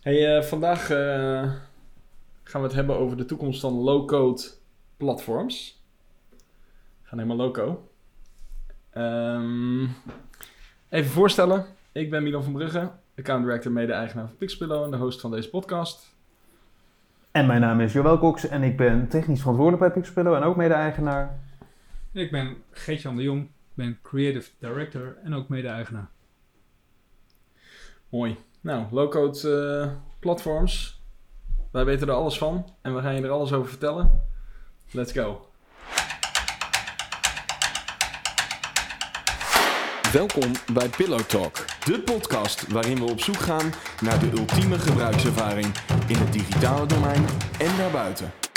Hey, eh, vandaag eh, gaan we het hebben over de toekomst van low-code platforms. We gaan helemaal loco. Ehm, even voorstellen. Ik ben Milan van Brugge, account director, mede-eigenaar van Pixpillow en de host van deze podcast. En mijn naam is Joël Cox en ik ben technisch verantwoordelijk bij Pixpillow en ook mede-eigenaar. Ik ben Geert-Jan de Jong, ben creative director en ook mede-eigenaar. Mooi. Nou, low-code eh, platforms. Wij weten er alles van en we gaan je er alles over vertellen. Let's go. Welkom bij Pillow Talk, de podcast waarin we op zoek gaan naar de ultieme gebruikservaring in het digitale domein en daarbuiten.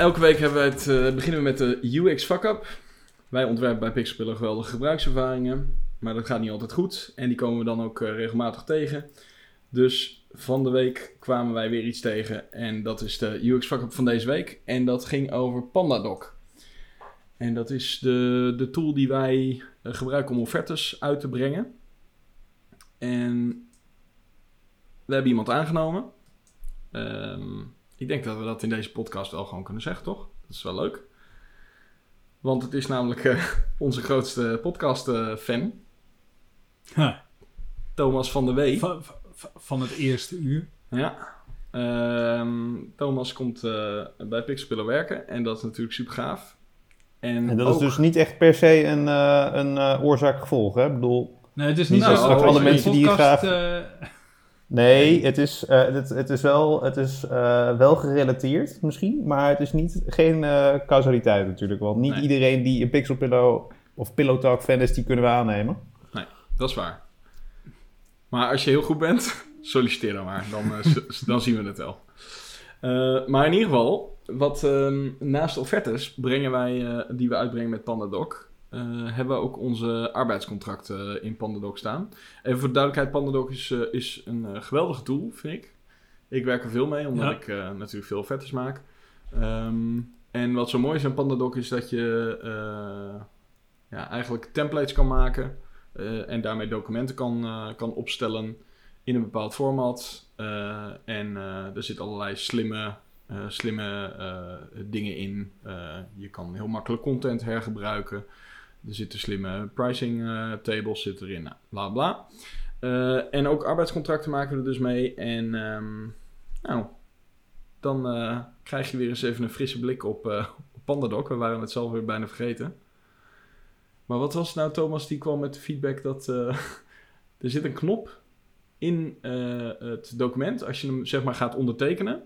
Elke week hebben het, eh, beginnen we met de UX fuck-up. Wij ontwerpen bij Pixpillow geweldige gebruikservaringen, maar dat gaat niet altijd goed. En die komen we dan ook eh, regelmatig tegen. Dus van de week kwamen wij weer iets tegen en dat is de UX fuck-up van deze week. En dat ging over PandaDoc. En dat is de, de tool die wij eh, gebruiken om offertes uit te brengen. En we hebben iemand aangenomen. Ehm, ik denk dat we dat in deze podcast wel gewoon kunnen zeggen, toch? Dat is wel leuk. Want het is namelijk eh, onze grootste podcast-fan. Ha, Thomas van der Wee. van, van- van het eerste uur. Ja. Ehm, Thomas komt eh, bij Pixpillow werken en dat is natuurlijk super gaaf. En, En dat is dus niet echt per se een, eh, een eh, oorzaak-gevolg, hè? Ik bedoel, Nee, het is Niet zo straks dat alle mensen die podcast, graag- eh, nee, het is, eh, het, het is wel, het is, eh, wel gerelateerd misschien, maar het is niet, geen eh, causaliteit natuurlijk. Want niet Nee. iedereen die een Pixel Pillow of Pillow Talk fan is, die kunnen we aannemen. Dat is waar. Maar als je heel goed bent, solliciteer dan maar. Dan, dan zien we het wel. Maar in ieder geval, wat, ehm, naast offertes brengen wij, die we uitbrengen met PandaDoc, eh, hebben we ook onze arbeidscontracten in PandaDoc staan. Even voor de duidelijkheid, PandaDoc is, eh, is een eh, geweldige tool, vind ik. Ik werk er veel mee, omdat Ja. ik eh, natuurlijk veel offertes maak. Ehm, en wat zo mooi is aan PandaDoc is dat je eh, ja, eigenlijk templates kan maken. eh, en daarmee documenten kan, eh, kan opstellen in een bepaald format. Eh, en eh, er zitten allerlei slimme, eh, slimme eh, dingen in. Eh, je kan heel makkelijk content hergebruiken. Er zitten slimme pricing eh, tables zitten erin, nou, bla bla. Eh, en ook arbeidscontracten maken we er dus mee. En ehm, nou, dan eh, krijg je weer eens even een frisse blik op, op PandaDoc. We waren het zelf weer bijna vergeten. Maar wat was het nou, Thomas, die kwam met de feedback dat er zit een knop in het document als je hem zeg maar gaat ondertekenen.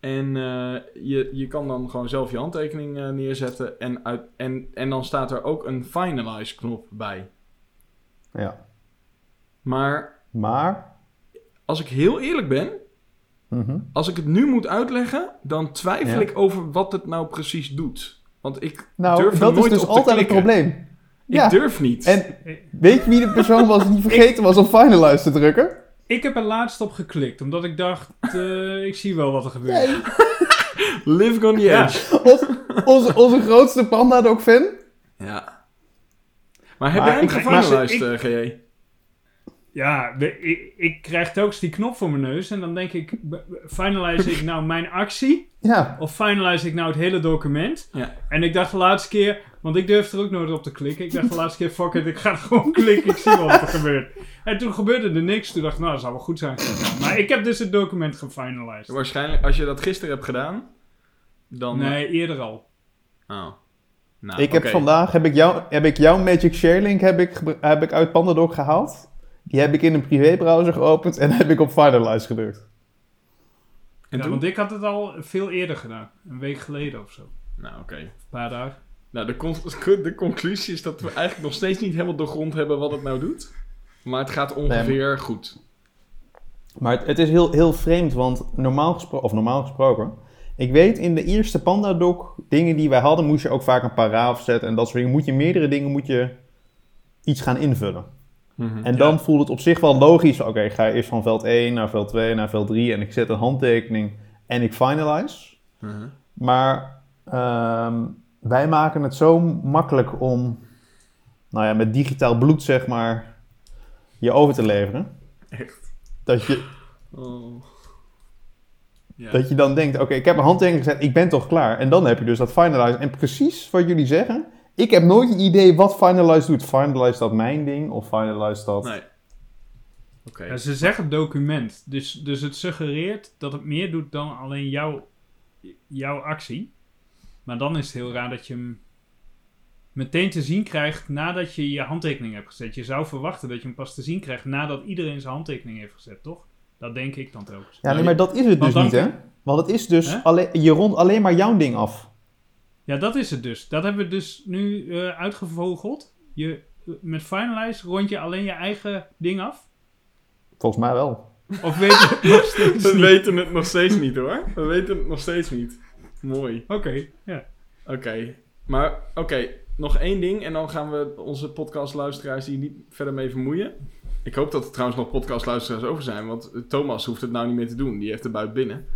En eh, je, je kan dan gewoon zelf je handtekening eh, neerzetten en, uit, en, en dan staat er ook een finalize knop bij. Ja. Maar Maar, als ik heel eerlijk ben, mhm. als ik het nu moet uitleggen, dan twijfel Ja. ik over wat het nou precies doet. Want ik nou, durf dat is nooit dus op te altijd het probleem. Ik Ja, durf niet. en weet je wie de persoon was die vergeten was om Finalize te drukken? Ik heb er laatst op geklikt, omdat ik dacht, eh, ik zie wel wat er gebeurt. Nee. Living on the Ja. edge. Ons- onze, onze grootste Pandadoc-fan. Ja. Maar heb Maar jij ik- gefinalized, maar eh, GJ? Ja, ik, ik krijg telkens die knop voor mijn neus en dan denk ik, finalize ik nou mijn actie? Ja. Of finalize ik nou het hele document? Ja. En ik dacht de laatste keer, want ik durfde er ook nooit op te klikken. Ik dacht de laatste keer, fuck it, ik ga er gewoon klikken, ik zie wel wat er gebeurt. En toen gebeurde er niks. Toen dacht ik, nou, dat zou wel goed zijn. Maar ik heb dus het document gefinalized. Waarschijnlijk, als je dat gisteren hebt gedaan, dan... Nee, eerder al. Oh. Nou, Ik heb vandaag heb ik, jou, heb ik jouw Magic Share link heb ik, heb ik uit Pandadoc gehaald. Die heb ik in een privébrowser geopend en heb ik op Finalize gedrukt. En ja, toen? want ik had het al veel eerder gedaan. Een week geleden of zo. Nou, oké. een paar dagen. Nou, de, con- de conclusie is dat we eigenlijk nog steeds niet helemaal doorgrond hebben wat het nou doet. Maar het gaat ongeveer goed. Maar het, het is heel, heel vreemd, want normaal, gespro of normaal gesproken... Ik weet, in de eerste Pandadoc dingen die wij hadden, moest je ook vaak een paragraaf zetten en dat soort dingen. Moet je meerdere dingen moet je iets gaan invullen. Mhm. En dan voelt het op zich wel logisch. Oké, ik ga eerst van veld 1 naar veld 2 naar veld 3 en ik zet een handtekening en ik finalize. Mhm. Maar ehm, wij maken het zo makkelijk om, nou ja, met digitaal bloed zeg maar, je over te leveren. Echt. Dat je, Oh. Ja. dat je dan denkt, oké, ik heb mijn handtekening gezet, ik ben toch klaar. En dan heb je dus dat finalize. En precies wat jullie zeggen, ik heb nooit een idee wat finalize doet. Finalize dat mijn ding of finalize dat... Nee. Oké. Ja, ze zeggen document. Dus, dus het suggereert dat het meer doet dan alleen jouw, jouw actie. Maar dan is het heel raar dat je hem meteen te zien krijgt nadat je je handtekening hebt gezet. Je zou verwachten dat je hem pas te zien krijgt nadat iedereen zijn handtekening heeft gezet, toch? Dat denk ik dan telkens. Ja, nee, maar dat is het dus niet, hè? Want het is dus, alleen, je rondt alleen maar jouw ding af. Ja, dat is het dus. Dat hebben we dus nu eh, uitgevogeld. Je, met Finalize rond je alleen je eigen ding af. Volgens mij wel. Of weet je het nog steeds We niet? weten het nog steeds niet hoor. We weten het nog steeds niet. Mooi. Oké, ja. Oké. Maar oké, nog één ding en dan gaan we onze podcastluisteraars hier niet verder mee vermoeien. Ik hoop dat er trouwens nog podcastluisteraars over zijn, want eh, Thomas hoeft het nou niet meer te doen. Die heeft de buit binnen.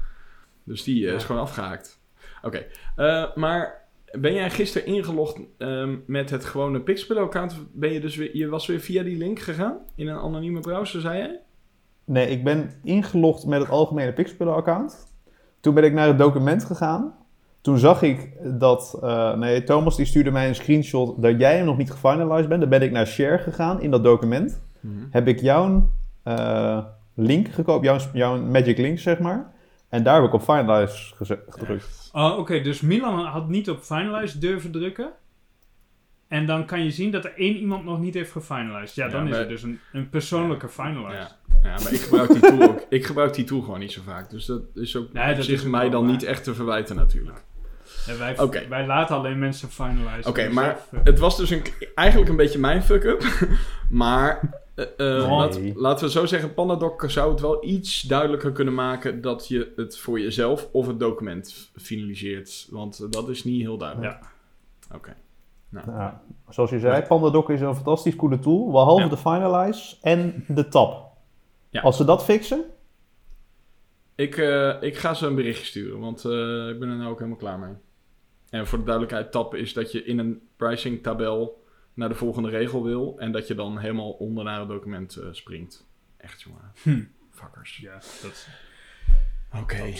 Dus die eh, is gewoon afgehaakt. Oké. Eh, maar ben jij gisteren ingelogd ehm, met het gewone Pixpillow-account? Ben je dus weer, je was weer via die link gegaan? In een anonieme browser, zei jij? Nee, ik ben ingelogd met het algemene Pixpillow-account. Toen ben ik naar het document gegaan. Toen zag ik dat... eh, nee, Thomas die stuurde mij een screenshot dat jij hem nog niet gefinalized bent. Dan ben ik naar share gegaan in dat document. Heb ik jouw eh, link gekoopt, jouw, jouw magic link zeg maar. En daar heb ik op finalize gedrukt. Oh, oké. dus Milan had niet op Finalize durven drukken. En dan kan je zien dat er één iemand nog niet heeft gefinalized. Ja, Ja, dan is het dus een, een persoonlijke finalize. Ja. ja, maar ik gebruik die tool ook. Ik gebruik die tool gewoon niet zo vaak. Dus dat is ook Nee, dat zich mij dan waar. niet echt te verwijten natuurlijk. En wij, Oké. wij laten alleen mensen finalizen. Oké, Dus maar zelf, het was dus een, eigenlijk een beetje mijn fuck-up. maar eh, eh, Nee. laat- laten we zo zeggen, Pandadoc zou het wel iets duidelijker kunnen maken dat je het voor jezelf of het document finaliseert. Want eh, dat is niet heel duidelijk. Ja. Oké. Nou, zoals je zei, PandaDoc is een fantastisch coole tool. Behalve Ja. de finalize en de tab. Ja. Als ze dat fixen, Ik, eh, ik ga ze een berichtje sturen, want eh, ik ben er nou ook helemaal klaar mee. En voor de duidelijkheid, tappen is dat je in een pricing tabel naar de volgende regel wil en dat je dan helemaal onder naar het document eh, springt. Echt jongen. Hm. Fuckers. Ja, dat Oké.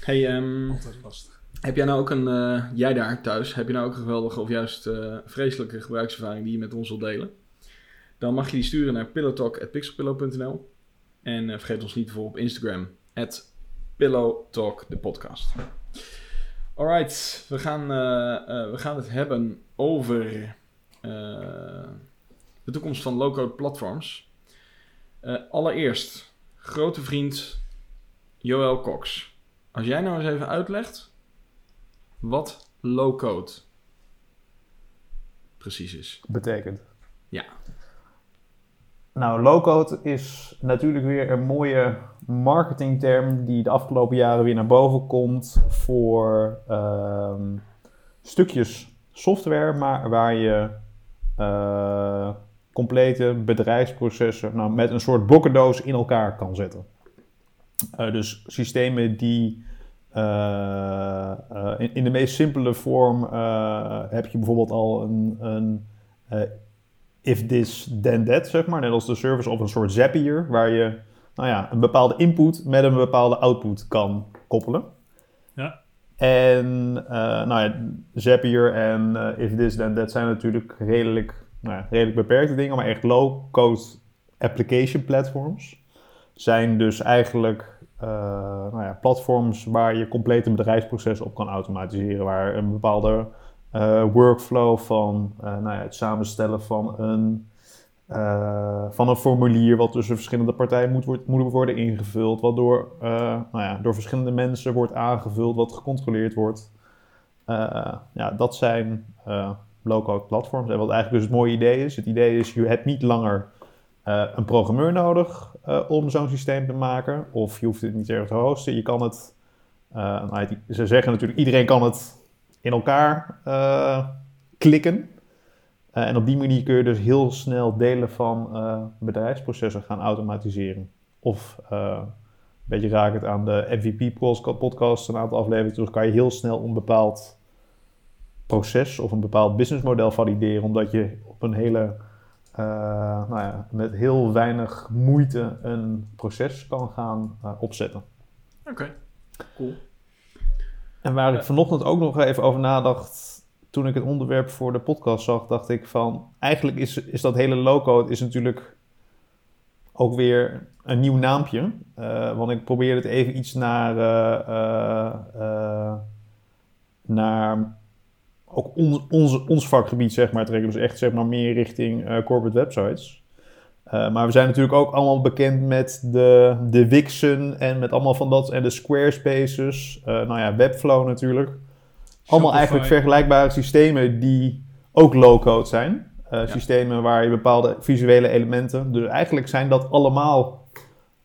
Hey, altijd lastig. heb jij nou ook een, eh, jij daar thuis, heb je nou ook een geweldige of juist eh, vreselijke gebruikservaring die je met ons wilt delen? Dan mag je die sturen naar pillowtalk.pixelpillow.nl en vergeet ons niet voor op Instagram, at pillowtalk, de podcast. Alright, we gaan, we gaan het hebben over de toekomst van low-code platforms. Eh, allereerst, grote vriend Joël Cox. Als jij nou eens even uitlegt wat low-code precies is. betekent. Ja. Nou, low-code is natuurlijk weer een mooie marketingterm die de afgelopen jaren weer naar boven komt voor ehm, stukjes software, maar waar je eh, complete bedrijfsprocessen nou, met een soort blokkendoos in elkaar kan zetten. Eh, dus systemen die eh, in, in de meest simpele vorm heb je bijvoorbeeld al een, een if this then that, zeg maar. Net als de service of een soort Zapier, waar je nou ja, een bepaalde input met een bepaalde output kan koppelen. En eh, nou ja, Zapier en if this then that zijn natuurlijk redelijk, nou ja, redelijk beperkte dingen, maar echt low-code application platforms zijn dus eigenlijk eh, nou ja, platforms waar je complete bedrijfsprocessen op kan automatiseren, waar een bepaalde eh, workflow van nou ja, het samenstellen van een, eh, van een formulier wat tussen verschillende partijen moet, wordt, moet worden ingevuld, wat door, eh, nou ja, door verschillende mensen wordt aangevuld, wat gecontroleerd wordt. Eh, ja, dat zijn low-code platforms. En wat eigenlijk dus het mooie idee is, het idee is, je hebt niet langer een programmeur nodig om zo'n systeem te maken, of je hoeft het niet ergens te hosten. Je kan het, nou, ze zeggen natuurlijk, iedereen kan het in elkaar klikken. Eh, en op die manier kun je dus heel snel delen van eh, bedrijfsprocessen gaan automatiseren. Of eh, een beetje rakend aan de MVP-podcast, een aantal afleveringen terug, kan je heel snel een bepaald proces of een bepaald businessmodel valideren, omdat je op een hele, nou ja, met heel weinig moeite een proces kan gaan opzetten. Oké, cool. En waar ik vanochtend ook nog even over nadacht, toen ik het onderwerp voor de podcast zag, dacht ik van, eigenlijk is, is dat hele low-code is natuurlijk ook weer een nieuw naampje. Eh, want ik probeer het even iets naar, eh, eh, naar ook ons, ons, ons vakgebied zeg maar trekken. Dus echt zeg maar meer richting corporate websites. Maar we zijn natuurlijk ook allemaal bekend met de, de Wixen en met allemaal van dat en de Squarespaces. Nou ja, Webflow natuurlijk. Allemaal eigenlijk vergelijkbare systemen die ook low-code zijn. Eh, Ja. Systemen waar je bepaalde visuele elementen. Dus eigenlijk zijn dat allemaal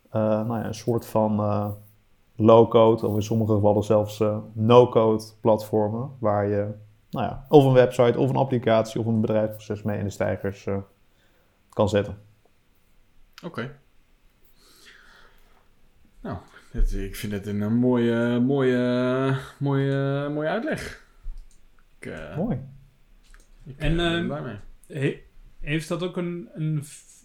eh, nou ja, een soort van eh, low-code, of in sommige gevallen zelfs no-code platformen. Waar je nou ja, of een website of een applicatie of een bedrijfsproces mee in de stijgers kan zetten. Oké. Nou, dit- ik vind het een, eh, mooie, mooie, mooie, mooie uitleg. Ik, eh, Mooi. ik En, eh, ben ehm, blij mee. He- heeft dat ook een... een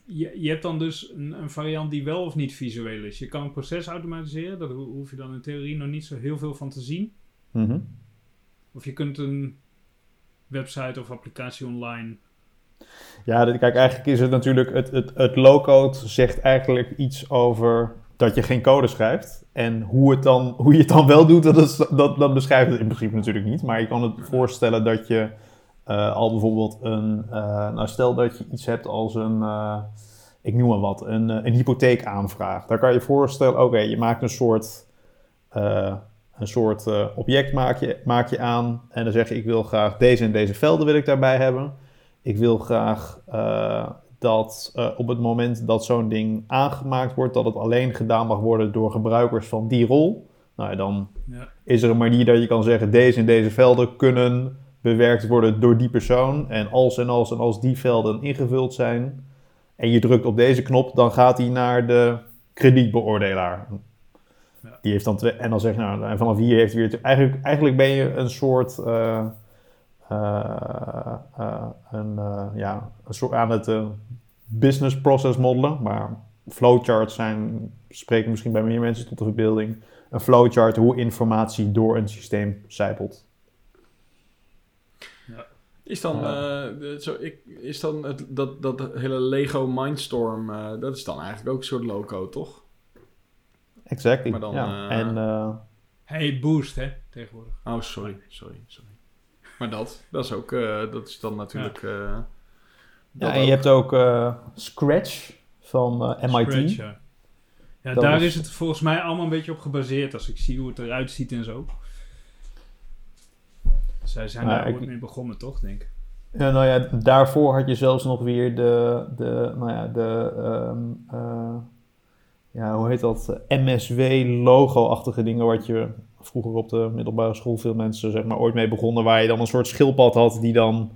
je, je hebt dan dus een, een variant die wel of niet visueel is. Je kan een proces automatiseren. Daar ho- hoef je dan in theorie nog niet zo heel veel van te zien. Mhm. Of je kunt een website of applicatie online... Ja, kijk, eigenlijk is het natuurlijk, het, het, het low-code zegt eigenlijk iets over dat je geen code schrijft. En hoe, het dan, hoe je het dan wel doet, dat, is, dat, dat beschrijft het in principe natuurlijk niet. Maar je kan het voorstellen dat je eh, al bijvoorbeeld een, eh, nou stel dat je iets hebt als een, eh, ik noem maar wat, een, een hypotheekaanvraag. Daar kan je voorstellen, oké, je maakt een soort, een soort object maak je, maak je aan. En dan zeg je, ik wil graag deze en deze velden wil ik daarbij hebben. Ik wil graag dat eh, op het moment dat zo'n ding aangemaakt wordt, dat het alleen gedaan mag worden door gebruikers van die rol. Nou, ja, dan Ja. is er een manier dat je kan zeggen, deze en deze velden kunnen bewerkt worden door die persoon. En als en als en als die velden ingevuld zijn en je drukt op deze knop, dan gaat die naar de kredietbeoordelaar. Ja. Die heeft dan twee, en dan zeg je, nou, en vanaf hier heeft hij weer, eigenlijk, eigenlijk ben je een soort, eh, een, eh, ja, een soort aan het eh, business process modellen, maar flowcharts zijn, spreken misschien bij meer mensen tot de verbeelding, een flowchart hoe informatie door een systeem zijpelt. Is dan, Ja. eh, de- zo, ik, is dan het, dat, dat hele Lego Mindstorm, eh, dat is dan eigenlijk ook een soort low-code, toch? Exactly. Maar dan, ja. eh, en eh, Hey, boost hè, tegenwoordig. Oh, sorry, sorry, sorry. Maar dat, dat is ook, eh, dat is dan natuurlijk... eh, ja, en je hebt ook eh, Scratch van MIT. Scratch, ja. Ja, daar is- is het volgens mij allemaal een beetje op gebaseerd als ik zie hoe het eruit ziet en zo. Zij zijn daar ik- ooit mee begonnen, toch, denk ik? Ja, nou ja, daarvoor had je zelfs nog weer de, de nou ja, de, ehm, eh, ja, hoe heet dat, MSW-logo-achtige dingen, wat je vroeger op de middelbare school veel mensen zeg maar ooit mee begonnen, waar je dan een soort schildpad had die dan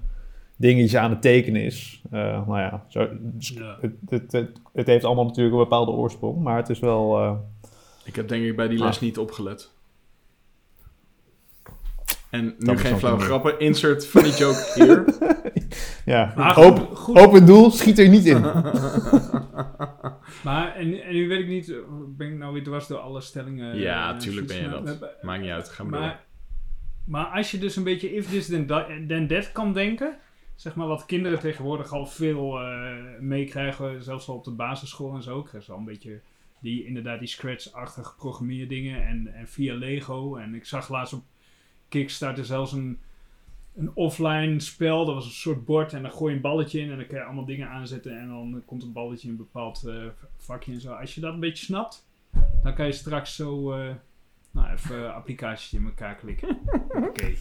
dingetjes aan het tekenen is. Eh, nou ja, zo, Ja. het, het, het, het heeft allemaal natuurlijk een bepaalde oorsprong, maar het is wel... eh, Ik heb denk ik bij die Ah. les niet opgelet. En nu geen flauwe grappen. Insert funny joke hier. ja, goed, goed. open doel, schiet er niet in. Maar, en, en nu weet ik niet, eh, ben ik nou weer dwars door alle stellingen? Ja, eh, tuurlijk ben je dat. Maakt niet uit, ga maar door. Maar, maar als je dus een beetje if this then that, then that kan denken, zeg maar wat kinderen tegenwoordig al veel eh, meekrijgen, zelfs al op de basisschool en zo, krijgen ze al een beetje die, inderdaad die scratch-achtige programmeerdingen en, en via Lego. En ik zag laatst op Kickstarter zelfs een, een offline spel, dat was een soort bord en dan gooi je een balletje in en dan kan je allemaal dingen aanzetten en dan komt een balletje in een bepaald eh, vakje en zo. Als je dat een beetje snapt, dan kan je straks zo... eh, nou, even eh, applicaties in elkaar klikken. Oké.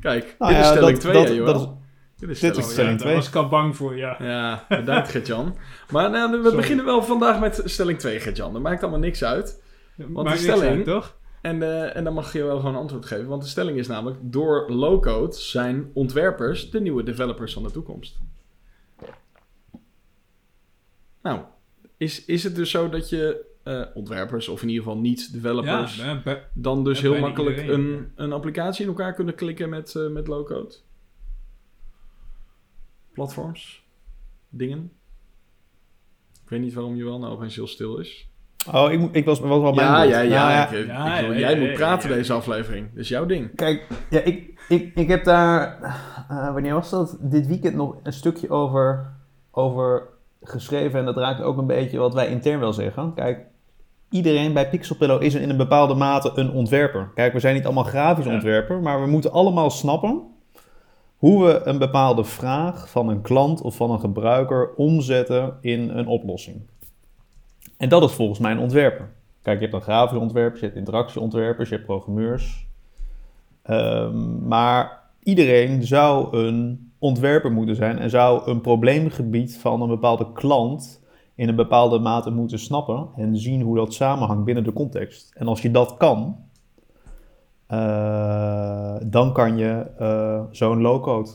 Kijk, Nou dit is ja, stelling dat- 2, dat- dit is dit stelling is Oh, ja, stelling daar twee. was ik al bang voor, ja. Ja, bedankt Gert-Jan. Maar nou, we Sorry. beginnen wel vandaag met stelling 2, Gert-Jan. Dat maakt allemaal niks uit. Maakt de niks stelling- uit, toch? En, eh, en dan mag je wel gewoon antwoord geven. Want de stelling is namelijk... Door low-code zijn ontwerpers de nieuwe developers van de toekomst. Nou, is, is het dus zo dat je eh, ontwerpers, of in ieder geval niet developers, Ja, bij- dan dus heel makkelijk iedereen, een, een applicatie in elkaar kunnen klikken met, eh, met low-code? Platforms? Dingen? Ik weet niet waarom Johan nou opeens heel stil is. Oh, ik, ik was, was wel mijn Ja, ja, ja. Nou ik, ik Ja, jij moet praten deze aflevering. Dat is jouw ding. Kijk, ja, ik, ik, ik heb daar, eh, wanneer was dat? Dit weekend nog een stukje over, over geschreven. En dat raakt ook een beetje wat wij intern wel zeggen. Kijk, iedereen bij Pixelpillow is in een bepaalde mate een ontwerper. Kijk, we zijn niet allemaal grafisch Ja. ontwerper, maar we moeten allemaal snappen hoe we een bepaalde vraag van een klant of van een gebruiker omzetten in een oplossing. En dat is volgens mij een ontwerper. Kijk, je hebt dan grafische ontwerpers, je hebt interactieontwerpers, je hebt programmeurs. Ehm, maar iedereen zou een ontwerper moeten zijn en zou een probleemgebied van een bepaalde klant in een bepaalde mate moeten snappen en zien hoe dat samenhangt binnen de context. En als je dat kan, eh, dan kan je eh, zo'n low-code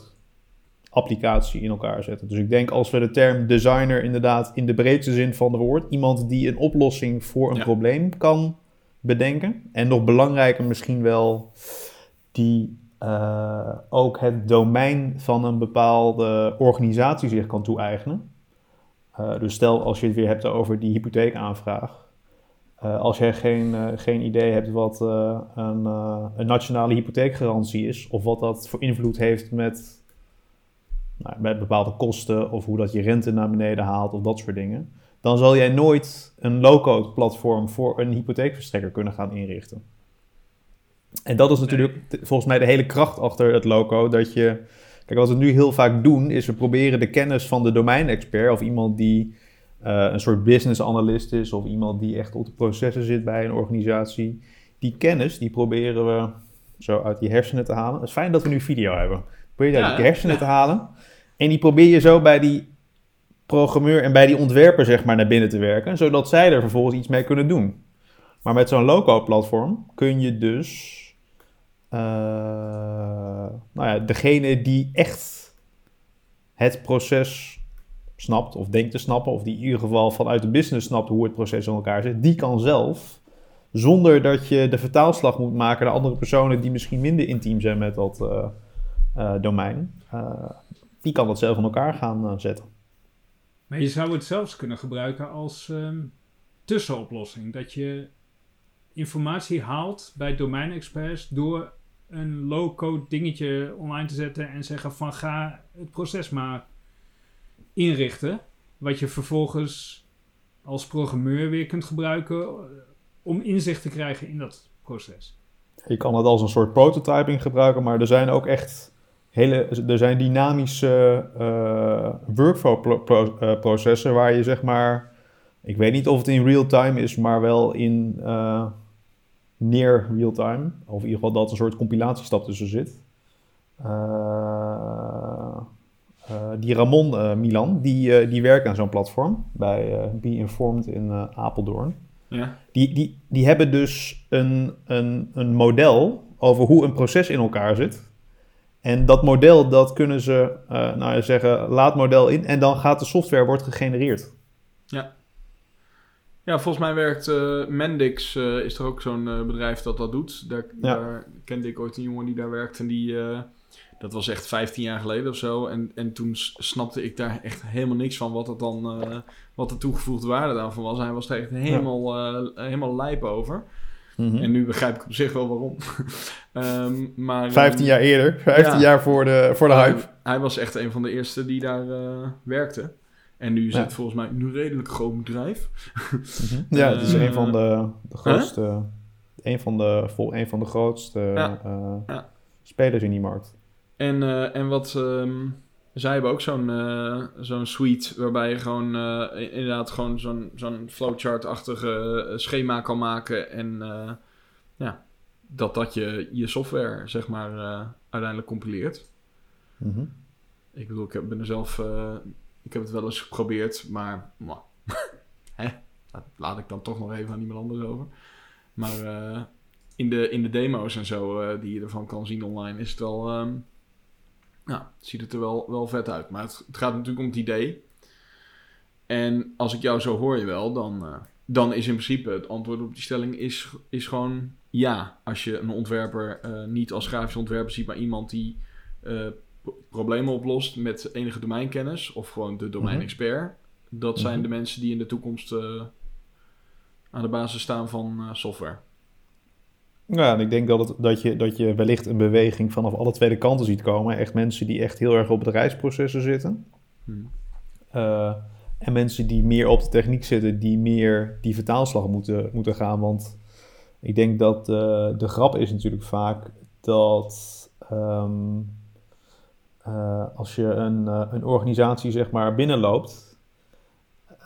applicatie in elkaar zetten. Dus ik denk als we de term designer inderdaad in de breedste zin van het woord, iemand die een oplossing voor een Ja. probleem kan bedenken. En nog belangrijker misschien wel, die eh, ook het domein van een bepaalde organisatie zich kan toe-eigenen. Eh, dus stel als je het weer hebt over die hypotheekaanvraag. Eh, als jij geen, geen idee hebt wat een, een nationale hypotheekgarantie is, of wat dat voor invloed heeft met, nou, met bepaalde kosten, of hoe dat je rente naar beneden haalt, of dat soort dingen, dan zal jij nooit een low-code platform voor een hypotheekverstrekker kunnen gaan inrichten. En dat is natuurlijk volgens mij de hele kracht achter het low-code, dat je... Kijk, wat we nu heel vaak doen, is we proberen de kennis van de domeinexpert, of iemand die eh, een soort business analyst is, of iemand die echt op de processen zit bij een organisatie, die kennis, die proberen we zo uit die hersenen te halen. Het is fijn dat we nu video hebben. Probeer je Ja, uit die hersenen te halen. En die probeer je zo bij die programmeur en bij die ontwerper zeg maar naar binnen te werken, zodat zij er vervolgens iets mee kunnen doen. Maar met zo'n low-code platform kun je dus eh, nou ja, degene die echt het proces snapt of denkt te snappen, of die in ieder geval vanuit de business snapt hoe het proces in elkaar zit, die kan zelf, zonder dat je de vertaalslag moet maken naar andere personen die misschien minder intiem zijn met dat eh, eh, domein, die kan dat zelf in elkaar gaan eh, zetten. Maar je zou het zelfs kunnen gebruiken als ehm, tussenoplossing. Dat je informatie haalt bij domeinexperts door een low-code dingetje online te zetten en zeggen van ga het proces maar inrichten. Wat je vervolgens als programmeur weer kunt gebruiken eh, om inzicht te krijgen in dat proces. Je kan het als een soort prototyping gebruiken, maar er zijn ook echt hele, er zijn dynamische eh, workflow pro- pro- eh, processen waar je zeg maar, ik weet niet of het in real time is, maar wel in eh, near real time, of in ieder geval dat een soort compilatiestap tussen zit. Eh, eh, die Ramon eh, Milan, die, eh, die werkt aan zo'n platform bij eh, Be Informed in eh, Apeldoorn. Ja. Die, die, die hebben dus een, een, een model over hoe een proces in elkaar zit. En dat model, dat kunnen ze eh, nou ja, zeggen, laat model in en dan gaat de software wordt gegenereerd. Ja, volgens mij werkt eh, Mendix, eh, is er ook zo'n bedrijf dat dat doet. Daar, Ja. daar kende ik ooit een jongen die daar werkt en die, dat was echt 15 jaar geleden of zo. En, en toen snapte ik daar echt helemaal niks van wat, het dan, wat de toegevoegde waarde daarvan was. Hij was er echt helemaal, helemaal lijp over. En nu begrijp ik op zich wel waarom. Ehm, maar, 15 ehm, jaar eerder, 15 ja. jaar voor de, voor de hype. hij, hij was echt een van de eerste die daar eh, werkte. En nu is Ja. het volgens mij een redelijk groot bedrijf. Ja, het is een van de, de grootste, een, van de, vol, een van de grootste Ja. eh, Ja. spelers in die markt. En, eh, en wat... ehm, zij hebben ook zo'n eh, zo'n suite waarbij je gewoon eh, inderdaad gewoon zo'n zo'n flowchart-achtige eh, schema kan maken. En ja, dat dat je, je software zeg maar uiteindelijk compileert. Mhm. Ik bedoel, ik heb- ben er zelf... ik heb het wel eens geprobeerd, maar... Hè? Dat laat ik dan toch nog even aan iemand anders over. Maar in, de, in de demo's en zo die je ervan kan zien online... is het wel... ehm, nou, ziet het er wel, wel vet uit. Maar het, het gaat natuurlijk om het idee. En als ik jou zo hoor je wel, dan... eh, dan is in principe het antwoord op die stelling is, is gewoon ja. Als je een ontwerper eh, niet als grafisch ontwerper ziet, maar iemand die eh, pro- problemen oplost met enige domeinkennis of gewoon de domeinexpert. Dat zijn Mhm. de mensen die in de toekomst aan de basis staan van software. Ja, en ik denk dat, het, dat, je, dat je wellicht een beweging vanaf alle twee kanten ziet komen. Echt mensen die echt heel erg op het reisprocessen zitten. Hmm. Eh, en mensen die meer op de techniek zitten, die meer die vertaalslag moeten, moeten gaan. Want ik denk dat eh, de grap is natuurlijk vaak dat ehm, eh, als je een, een organisatie zeg maar binnenloopt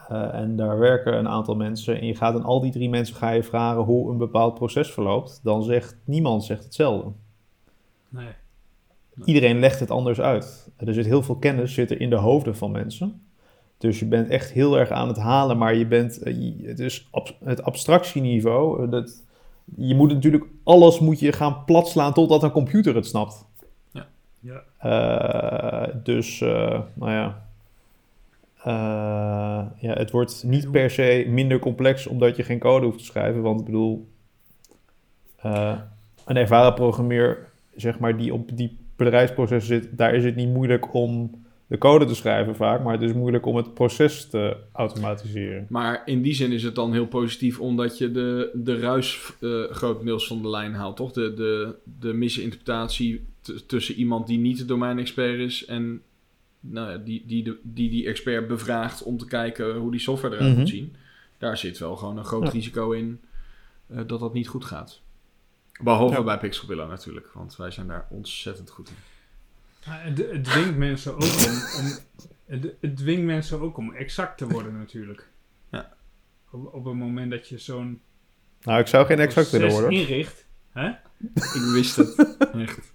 eh, en daar werken een aantal mensen en je gaat aan al die drie mensen ga je vragen hoe een bepaald proces verloopt, dan zegt niemand zegt hetzelfde. Nee. Iedereen legt het anders uit. Er zit heel veel kennis zit er in de hoofden van mensen. Dus je bent echt heel erg aan het halen, maar je bent, eh, het is ab- het abstractieniveau. eh, Dat, je moet natuurlijk, alles moet je gaan platslaan totdat een computer het snapt. Ja. Eh, dus, nou ja. Eh, ja, het wordt niet per se minder complex omdat je geen code hoeft te schrijven. Want ik bedoel, eh, een ervaren programmeur, zeg maar, die op die bedrijfsprocessen zit, daar is het niet moeilijk om de code te schrijven vaak, maar het is moeilijk om het proces te automatiseren. Maar in die zin is het dan heel positief, omdat je de, de ruis eh, grotendeels van de lijn haalt, toch? De, de, de misinterpretatie tussen iemand die niet de domeinexpert is en nou ja, die, die, de, die die expert bevraagt om te kijken hoe die software eruit Mhm. moet zien. Daar zit wel gewoon een groot Ja. risico in eh, dat dat niet goed gaat. Behalve Ja. bij Pixelbilla natuurlijk, want wij zijn daar ontzettend goed in. Het, het dwingt mensen ook om, om het, het dwingt mensen ook om exact te worden natuurlijk. Ja. Op, op het moment dat je zo'n Nou, ik zou geen exact willen worden. inricht. Hè? Ik wist het, echt.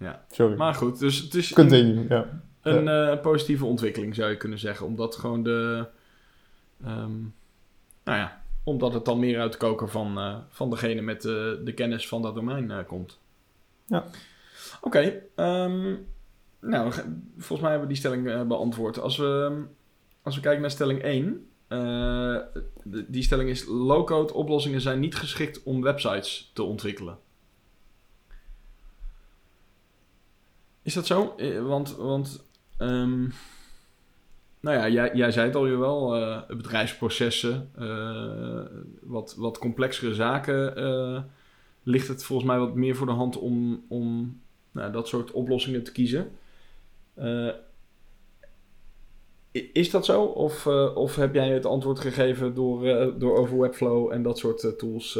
Ah. Sorry. maar goed, dus het is... Continue, ja. Een eh, positieve ontwikkeling zou je kunnen zeggen. Omdat gewoon de. ehm, nou ja, omdat het dan meer uit de koker van, eh, van degene met de, de kennis van dat domein eh, komt. Ja. Oké, ehm, nou, ge- volgens mij hebben we die stelling eh, beantwoord. Als we, als we kijken naar stelling 1. eh, de- die stelling is: low-code oplossingen zijn niet geschikt om websites te ontwikkelen. Is dat zo? Eh, Want, want ehm, nou ja, jij, jij zei het al, wel eh bedrijfsprocessen, eh, wat, wat complexere zaken, ligt het volgens mij wat meer voor de hand om, om nou, dat soort oplossingen te kiezen. Is dat zo? Of, of heb jij het antwoord gegeven door, door over Webflow en dat soort tools?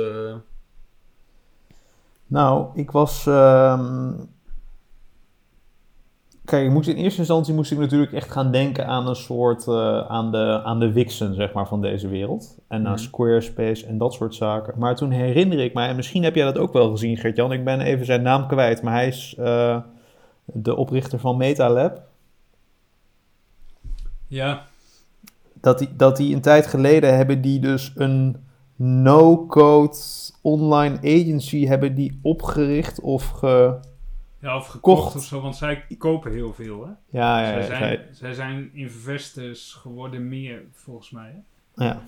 Nou, ik was. ehm, Kijk, ik moest in eerste instantie moest ik natuurlijk echt gaan denken aan een soort. eh, aan, de, aan de Wixen, zeg maar, van deze wereld. En aan Mhm. Squarespace en dat soort zaken. Maar toen herinner ik mij, en misschien heb jij dat ook wel gezien, Gert-Jan. Ik ben even zijn naam kwijt, maar hij is eh, de oprichter van MetaLab. Ja, dat die, dat die een tijd geleden hebben die dus een no-code online agency hebben die opgericht of ge... ja of gekocht Kocht. of zo, want zij kopen heel veel. Hè? Ja, ja, zij, zijn, zij- zij zijn investors geworden meer, volgens mij. Hè? ja.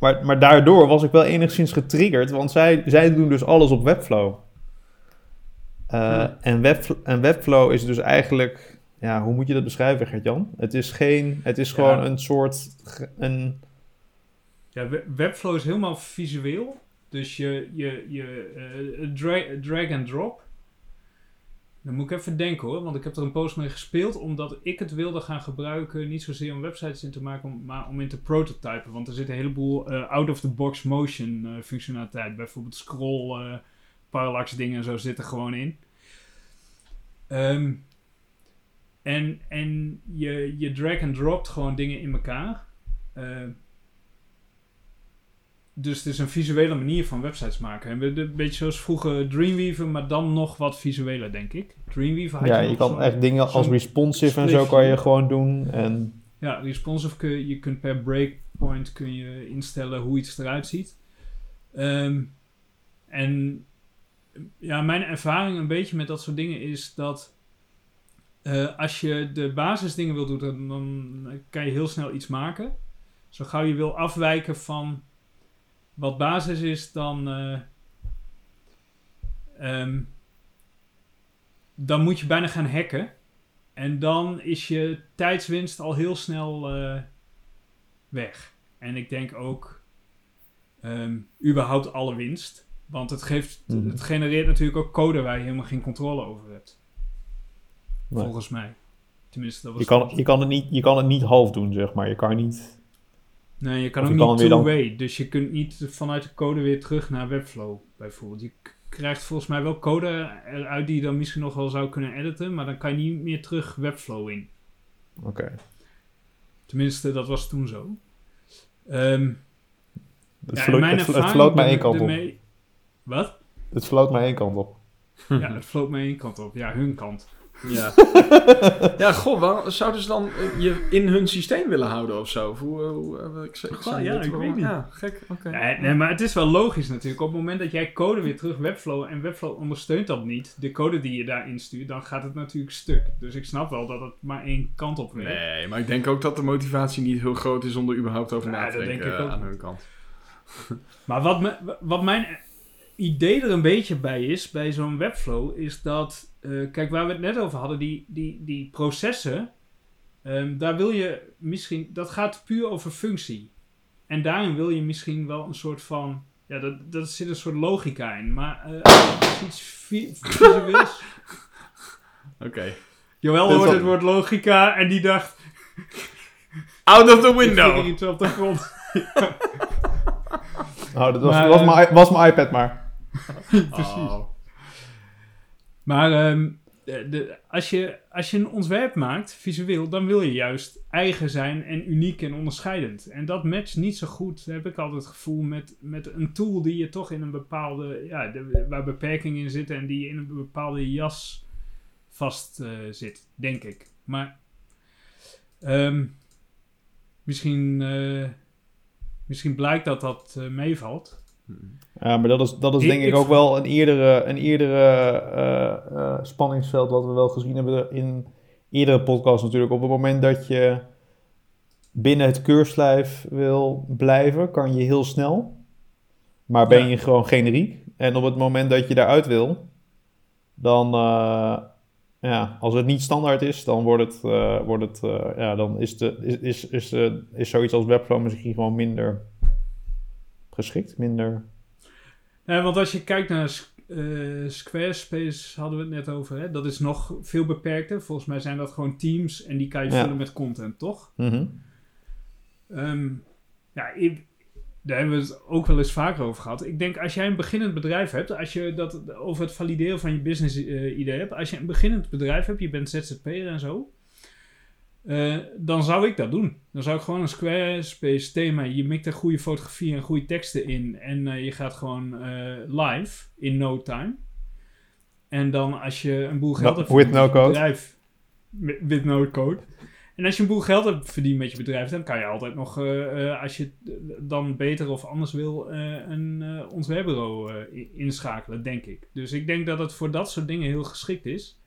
Maar, maar daardoor was ik wel enigszins getriggerd, want zij, zij doen dus alles op Webflow. Eh, Ja. en, Webflow en Webflow is dus eigenlijk, ja, hoe moet je dat beschrijven, Gert-Jan? Het is geen, het is Ja. gewoon een soort, een, Ja, we- Webflow is helemaal visueel. Dus je, je, je eh, dra- drag and drop. Dan moet ik even denken hoor, want ik heb er een post mee gespeeld omdat ik het wilde gaan gebruiken. Niet zozeer om websites in te maken, maar om in te prototypen. Want er zit een heleboel eh, out-of-the-box motion eh, functionaliteit. Bijvoorbeeld scroll, eh, parallax dingen en zo zitten gewoon in. Ehm, en en je, je drag and dropt gewoon dingen in elkaar. Dus het is een visuele manier van websites maken. En een beetje zoals vroeger Dreamweaver, maar dan nog wat visueler, denk ik. Dreamweaver had ja, je kan echt dingen als responsive en zo kan je gewoon doen en... Ja, responsive kun je, je kunt per breakpoint kun je instellen hoe iets eruit ziet. Ehm, en ja, mijn ervaring een beetje met dat soort dingen is dat eh, als je de basisdingen wil doen, dan, dan kan je heel snel iets maken. Zo gauw je wil afwijken van wat basis is, dan, eh, ehm, dan moet je bijna gaan hacken. En dan is je tijdswinst al heel snel eh, weg. En ik denk ook ehm, überhaupt alle winst. Want het, geeft, Mhm. het genereert natuurlijk ook code waar je helemaal geen controle over hebt. Nee. Volgens mij. Tenminste, dat was Je kan, je, kan het niet, je kan het niet half doen, zeg maar. Je kan niet... Nee, je kan Of ook je kan niet dan- two-way. Dus je kunt niet vanuit de code weer terug naar Webflow, bijvoorbeeld. Je krijgt volgens mij wel code eruit die je dan misschien nog wel zou kunnen editen, maar dan kan je niet meer terug Webflow in. Oké. Tenminste, dat was toen zo. Ehm Het, ja, mijn het, het floot maar één kant op. Wat? Het floot maar één kant op. Ja, het floot maar één kant op. Ja, hun kant. Ja. ja, goh, zouden ze dan eh, je in hun systeem willen houden of zo? Hoe, eh, hoe, eh, ik Goh, ja, ik weet niet. Ja, gek, oké. Nee, nee, maar het is wel logisch natuurlijk. Op het moment dat jij code weer terug Webflow en Webflow ondersteunt dat niet, de code die je daarin stuurt, dan gaat het natuurlijk stuk. Dus ik snap wel dat het maar één kant op werkt. Nee, maar ik denk ook dat de motivatie niet heel groot is om er überhaupt over Ja, na te denken aan hun kant. Maar wat, me, wat mijn idee er een beetje bij is, bij zo'n Webflow, is dat, eh, kijk waar we het net over hadden, die, die, die processen, ehm, daar wil je misschien, dat gaat puur over functie. En daarin wil je misschien wel een soort van, ja, dat, dat zit een soort logica in. Maar je iets vi- visueels... Oké. Joël Dat is hoort wel- het woord logica en die dacht, Out of the ik window! er iets op de grond. Nou, dat was, Maar, was, eh, mijn, was mijn iPad maar. Precies. Oh. Maar ehm, de, de- als, je, als je een ontwerp maakt, visueel, dan wil je juist eigen zijn en uniek en onderscheidend. En dat matcht niet zo goed, heb ik altijd het gevoel, met, met een tool die je toch in een bepaalde, ja, de- waar beperkingen in zitten en die je in een bepaalde jas vast eh, zit, denk ik. Maar ehm, misschien, eh, misschien blijkt dat dat eh, meevalt. Ja, maar dat is, dat is denk ik, ik- ook wel een eerdere, een eerdere eh, eh, spanningsveld wat we wel gezien hebben in eerdere podcasts natuurlijk. Op het moment dat je binnen het keurslijf wil blijven, kan je heel snel. Maar ben Ja. je gewoon generiek. En op het moment dat je daaruit wil, dan, eh, ja, als het niet standaard is, dan wordt het, wordt het ja, dan is, de, is, is, is, is zoiets als Webflow misschien gewoon minder geschikt, minder... Ja, want als je kijkt naar eh, Squarespace, hadden we het net over, hè? dat is nog veel beperkter. Volgens mij zijn dat gewoon teams en die kan je Ja. vullen met content, toch? Mhm. Ehm, ja, ik- daar hebben we het ook wel eens vaker over gehad. Ik denk als jij een beginnend bedrijf hebt, als je dat over het valideren van je business eh, idee hebt, als je een beginnend bedrijf hebt, je bent ZZP'er en zo, eh, dan zou ik dat doen. Dan zou ik gewoon een Squarespace thema, je mikt er goede fotografie en goede teksten in en eh, je gaat gewoon eh, live in no time. En dan als je een boel geld No- hebt with verdiend no met code. bedrijf, with no code. En als je een boel geld hebt verdiend met je bedrijf, dan kan je altijd nog, als je het dan beter of anders wil, een ontwerpbureau inschakelen, denk ik. Dus ik denk dat het voor dat soort dingen heel geschikt is.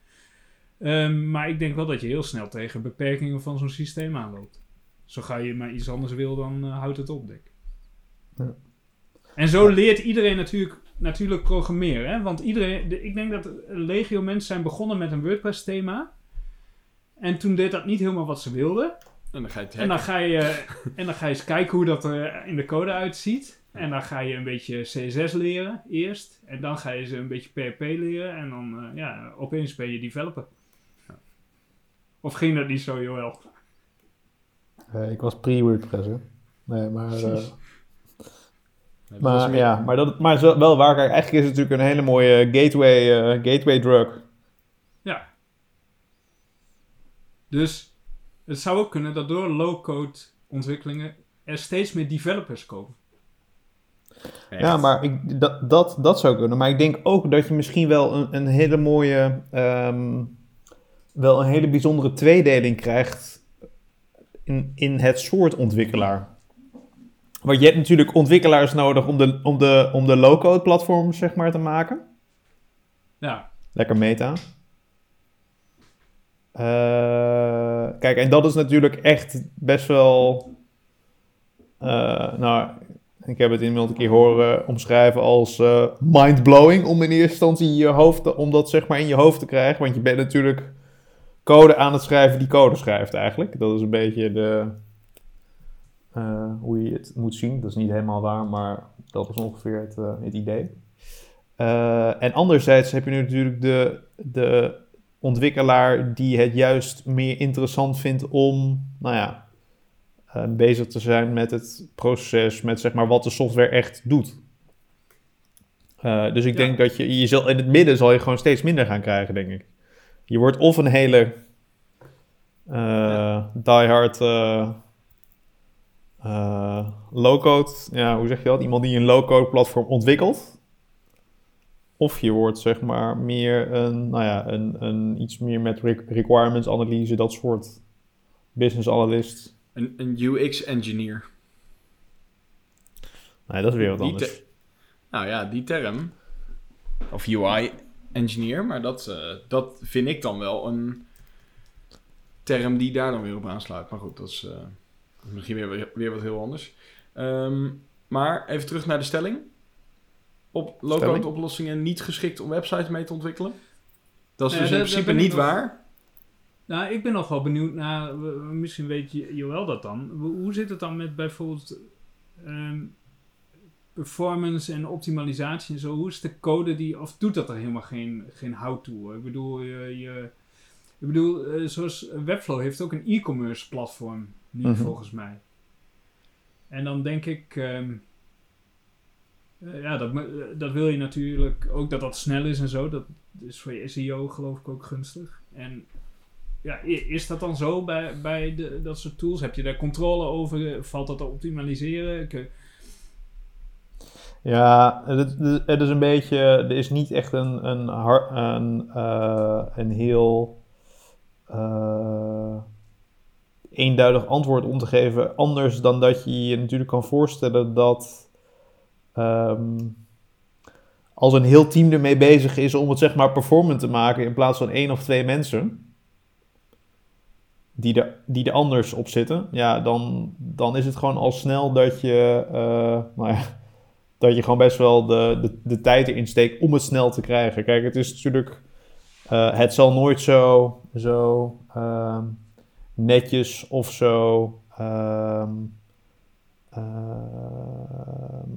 Ehm, maar ik denk wel dat je heel snel tegen beperkingen van zo'n systeem aanloopt. Zo ga je maar iets anders wil, dan eh, houdt het op, denk ik. Ja. En zo leert iedereen natuurlijk, natuurlijk programmeren. Hè? Want iedereen, de- ik denk dat legio mensen zijn begonnen met een WordPress thema. En toen deed dat niet helemaal wat ze wilden. En dan ga je het En dan, hacken. ga je, en dan ga je eens kijken hoe dat er in de code uitziet. En dan ga je een beetje CSS leren eerst. En dan ga je ze een beetje PHP leren. En dan, eh, ja, opeens ben je developer. Of ging dat niet zo, Joël? Eh, ik was pre-WordPress, hè. Nee, maar... eh, Nee, maar meer- ja, maar, dat, maar is wel- wel waar. Kijk, eigenlijk is het natuurlijk een hele mooie gateway, eh, gateway drug. Ja. Dus het zou ook kunnen dat door low-code ontwikkelingen er steeds meer developers komen. Echt. Ja, maar ik, dat, dat, dat zou kunnen. Maar ik denk ook dat je misschien wel een, een hele mooie... ehm, wel een hele bijzondere tweedeling krijgt in, in het soort ontwikkelaar. Want je hebt natuurlijk ontwikkelaars nodig om de, om de, om de low-code platform zeg maar te maken. Ja, Lekker meta. Eh, kijk, en dat is natuurlijk echt best wel. eh, nou, ik heb het inmiddels een keer horen omschrijven als eh mind-blowing om in eerste instantie je hoofd, om dat zeg maar in je hoofd te krijgen. Want je bent natuurlijk code aan het schrijven die code schrijft eigenlijk. Dat is een beetje de, eh, hoe je het moet zien. Dat is niet helemaal waar, maar dat is ongeveer het, eh, het idee. Eh, en anderzijds heb je nu natuurlijk de, de ontwikkelaar die het juist meer interessant vindt om, nou ja, bezig te zijn met het proces, met zeg maar wat de software echt doet. Dus ik Ja. denk dat je, je zal, in het midden zal je gewoon steeds minder gaan krijgen, denk ik. Je wordt of een hele eh diehard eh eh, low-code, ja, hoe zeg je dat? Iemand die een low-code platform ontwikkelt. Of je wordt zeg maar meer een, nou ja, een, een iets meer met re- requirements analyse, dat soort business analyst. Een, een UX-engineer. Nee, dat is weer wat Die anders. nou ja, die term. Of UI-engineer, maar dat, eh, dat vind ik dan wel een term die daar dan weer op aansluit. Maar goed, dat is eh, misschien weer, weer wat heel anders. Ehm, maar even terug naar de stelling. Op low-code oplossingen niet geschikt om websites mee te ontwikkelen. Dat is Nee, dus in principe niet nog- waar. Nou, ik ben nog wel benieuwd naar, misschien weet je Joël dat dan. Hoe zit het dan met bijvoorbeeld ehm, performance en optimalisatie en zo? Hoe is de code die, of doet dat er helemaal geen, geen how-to? Ik bedoel, je, je, ik bedoel eh, zoals Webflow heeft ook een e-commerce platform nu Mhm. volgens mij. En dan denk ik, ehm, eh, ja, dat, eh, dat wil je natuurlijk ook dat dat snel is en zo. Dat is voor je SEO geloof ik ook gunstig. En ja, is dat dan zo bij, bij de, dat soort tools? Heb je daar controle over? Valt dat te optimaliseren? Ja, het, het- is een beetje. Er is niet echt een, een, een, eh, een heel eh, eenduidig antwoord om te geven. Anders dan dat je je natuurlijk kan voorstellen dat. ehm, als een heel team ermee bezig is om het zeg maar performant te maken in plaats van één of twee mensen. Die er, die er anders op zitten, ja, dan, dan is het gewoon al snel dat je, eh, nou ja, dat je gewoon best wel de, de, de tijd erin steekt om het snel te krijgen. Kijk, het is natuurlijk, eh, het zal nooit zo, zo ehm, netjes of zo, ehm, ehm,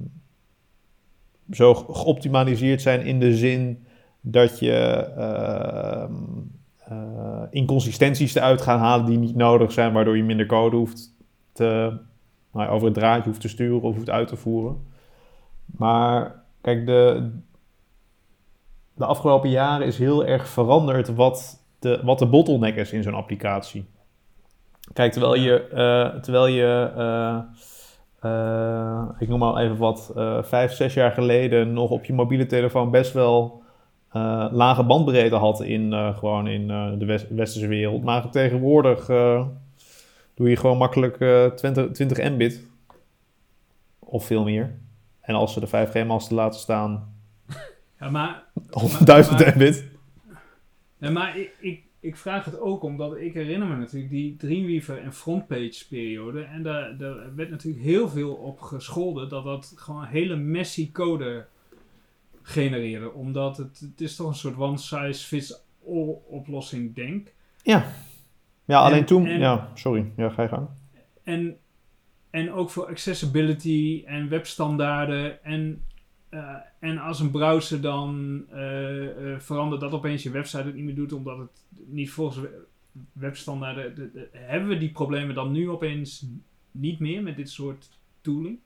zo geoptimaliseerd zijn in de zin dat je ehm, eh, inconsistenties eruit gaan halen die niet nodig zijn, waardoor je minder code hoeft te, nou over het draadje hoeft te sturen of hoeft uit te voeren. Maar kijk, de, de afgelopen jaren is heel erg veranderd wat de, wat de bottleneck is in zo'n applicatie. Kijk, terwijl je, eh, terwijl je eh, eh, ik noem maar even wat, vijf, zes jaar geleden nog op je mobiele telefoon best wel lage bandbreedte had in, gewoon in de west- westerse wereld. Maar tegenwoordig doe je gewoon makkelijk eh 20, 20 mbit of veel meer. En als ze de 5G-masten laten staan, ja, maar, of Maar- 1000 maar- mbit. nee, maar ik, ik, ik vraag het ook omdat ik herinner me natuurlijk die Dreamweaver en Frontpage periode. En daar, daar werd natuurlijk heel veel op gescholden dat dat gewoon hele messy code genereerde. Omdat het, het is toch een soort one size fits all oplossing denk. Ja, alleen En- toen... en- ja, sorry. Ja, ga je gang. En, en ook voor accessibility en webstandaarden. En, eh, en als een browser dan eh, eh, verandert dat opeens je website het niet meer doet, omdat het niet volgens we- webstandaarden. de- de- hebben we die problemen dan nu opeens niet meer met dit soort tooling?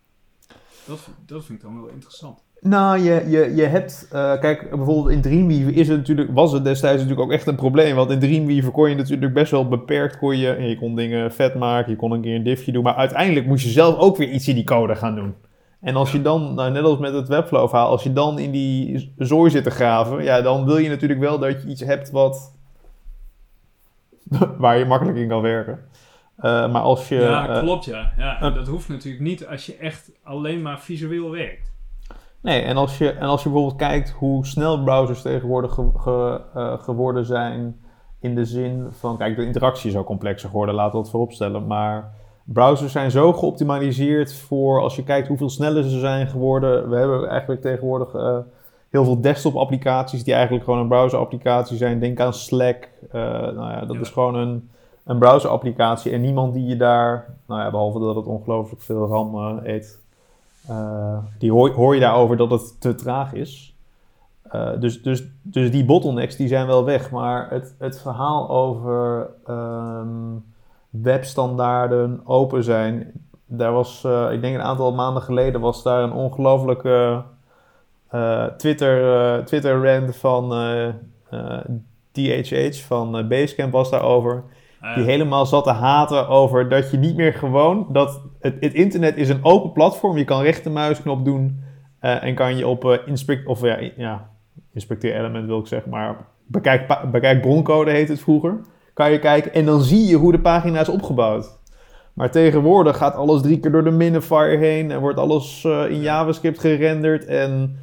Dat, dat vind ik dan wel interessant. Nou, je, je, je hebt... eh, kijk, bijvoorbeeld in Dreamweaver is het natuurlijk, was het destijds natuurlijk ook echt een probleem. Want in Dreamweaver kon je natuurlijk best wel beperkt... Kon je, je kon dingen vet maken, je kon een keer een diffje doen. Maar uiteindelijk moest je zelf ook weer iets in die code gaan doen. En als je dan, nou, net als met het Webflow verhaal... Als je dan in die zooi zit te graven... Ja, dan wil je natuurlijk wel dat je iets hebt wat... waar je makkelijk in kan werken. Eh, maar als je... ja, eh, klopt ja. ja en dat hoeft natuurlijk niet als je echt alleen maar visueel werkt. Nee, en als, je, en als je bijvoorbeeld kijkt hoe snel browsers tegenwoordig ge- ge- eh, geworden zijn In de zin van, kijk, de interactie is ook complexer geworden, laten we dat vooropstellen. Maar browsers zijn zo geoptimaliseerd voor, als je kijkt hoeveel sneller ze zijn geworden. We hebben eigenlijk tegenwoordig eh, heel veel desktop-applicaties die eigenlijk gewoon een browser-applicatie zijn. Denk aan Slack. Eh, nou ja, dat Ja. is gewoon een, een browser-applicatie. En niemand die je daar, nou ja, behalve dat het ongelooflijk veel RAM eet, eh, die hoor, hoor je daarover dat het te traag is. Eh, dus, dus, dus die bottlenecks die zijn wel weg. Maar het, het verhaal over ehm, webstandaarden open zijn. Daar was, eh, ik denk een aantal maanden geleden, was daar een ongelofelijke Twitter, Twitter rant van DHH van Basecamp was daarover. Eh, Die helemaal zat te haten over dat je niet meer gewoon... Dat het, het internet is een open platform. Je kan rechtermuisknop doen eh, en kan je op eh, inspect... Of ja, ja, inspecteer element wil ik zeggen, maar bekijk, bekijk broncode heet het vroeger. Kan je kijken en dan zie je hoe de pagina is opgebouwd. Maar tegenwoordig gaat alles drie keer door de minifier heen en wordt alles eh, in JavaScript gerenderd en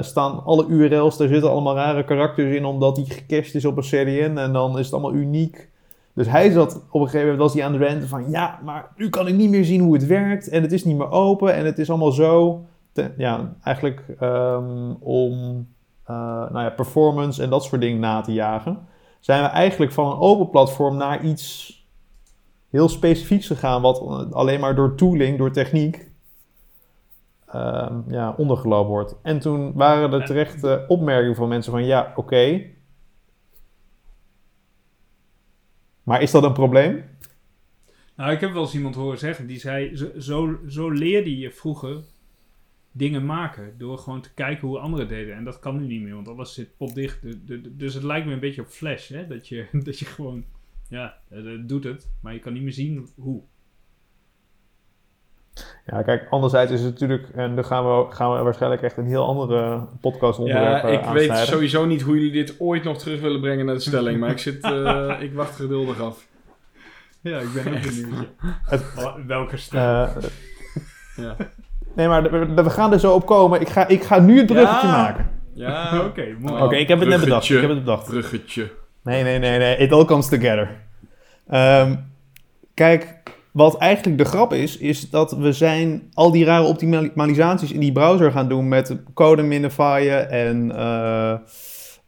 staan alle URL's, daar zitten allemaal rare karakters in omdat die gecached is op een CDN en dan is het allemaal uniek. Dus hij zat op een gegeven moment was hij aan de ranten van ja, maar nu kan ik niet meer zien hoe het werkt en het is niet meer open en het is allemaal zo. Ja, eigenlijk ehm, om eh, nou ja, performance en dat soort dingen na te jagen, zijn we eigenlijk van een open platform naar iets heel specifieks gegaan, wat alleen maar door tooling, door techniek, ehm, ja, ondergelopen wordt. En toen waren er terechte opmerkingen van mensen van ja, oké. Maar is dat een probleem? Nou, ik heb wel eens iemand horen zeggen die zei: zo, zo, leerde je vroeger dingen maken. Door gewoon te kijken hoe anderen deden. En dat kan nu niet meer, want alles zit potdicht. Du- du- du- Dus het lijkt me een beetje op Flash, hè? Dat je, dat je gewoon, ja, het het doet het, maar je kan niet meer zien hoe. Ja, kijk, anderzijds is het natuurlijk, en dan gaan we, gaan we waarschijnlijk echt een heel andere podcast onderwerp Ja, eh, ik weet sowieso niet hoe jullie dit ooit nog terug willen brengen naar de stelling. Maar ik, zit, eh, ik wacht geduldig af. Ja, ik ben ook benieuwd. Welke stem? Eh, Ja, nee, maar we, we gaan er zo op komen. Ik ga, ik ga nu het bruggetje Ja. maken. ja Oké, mooi. Oké, ik heb het net bedacht. Ik heb het bedacht. bruggetje. Nee, nee, nee, nee. It all comes together. Ehm, kijk, wat eigenlijk de grap is, is dat we zijn al die rare optimalisaties in die browser gaan doen met code minifyen en eh,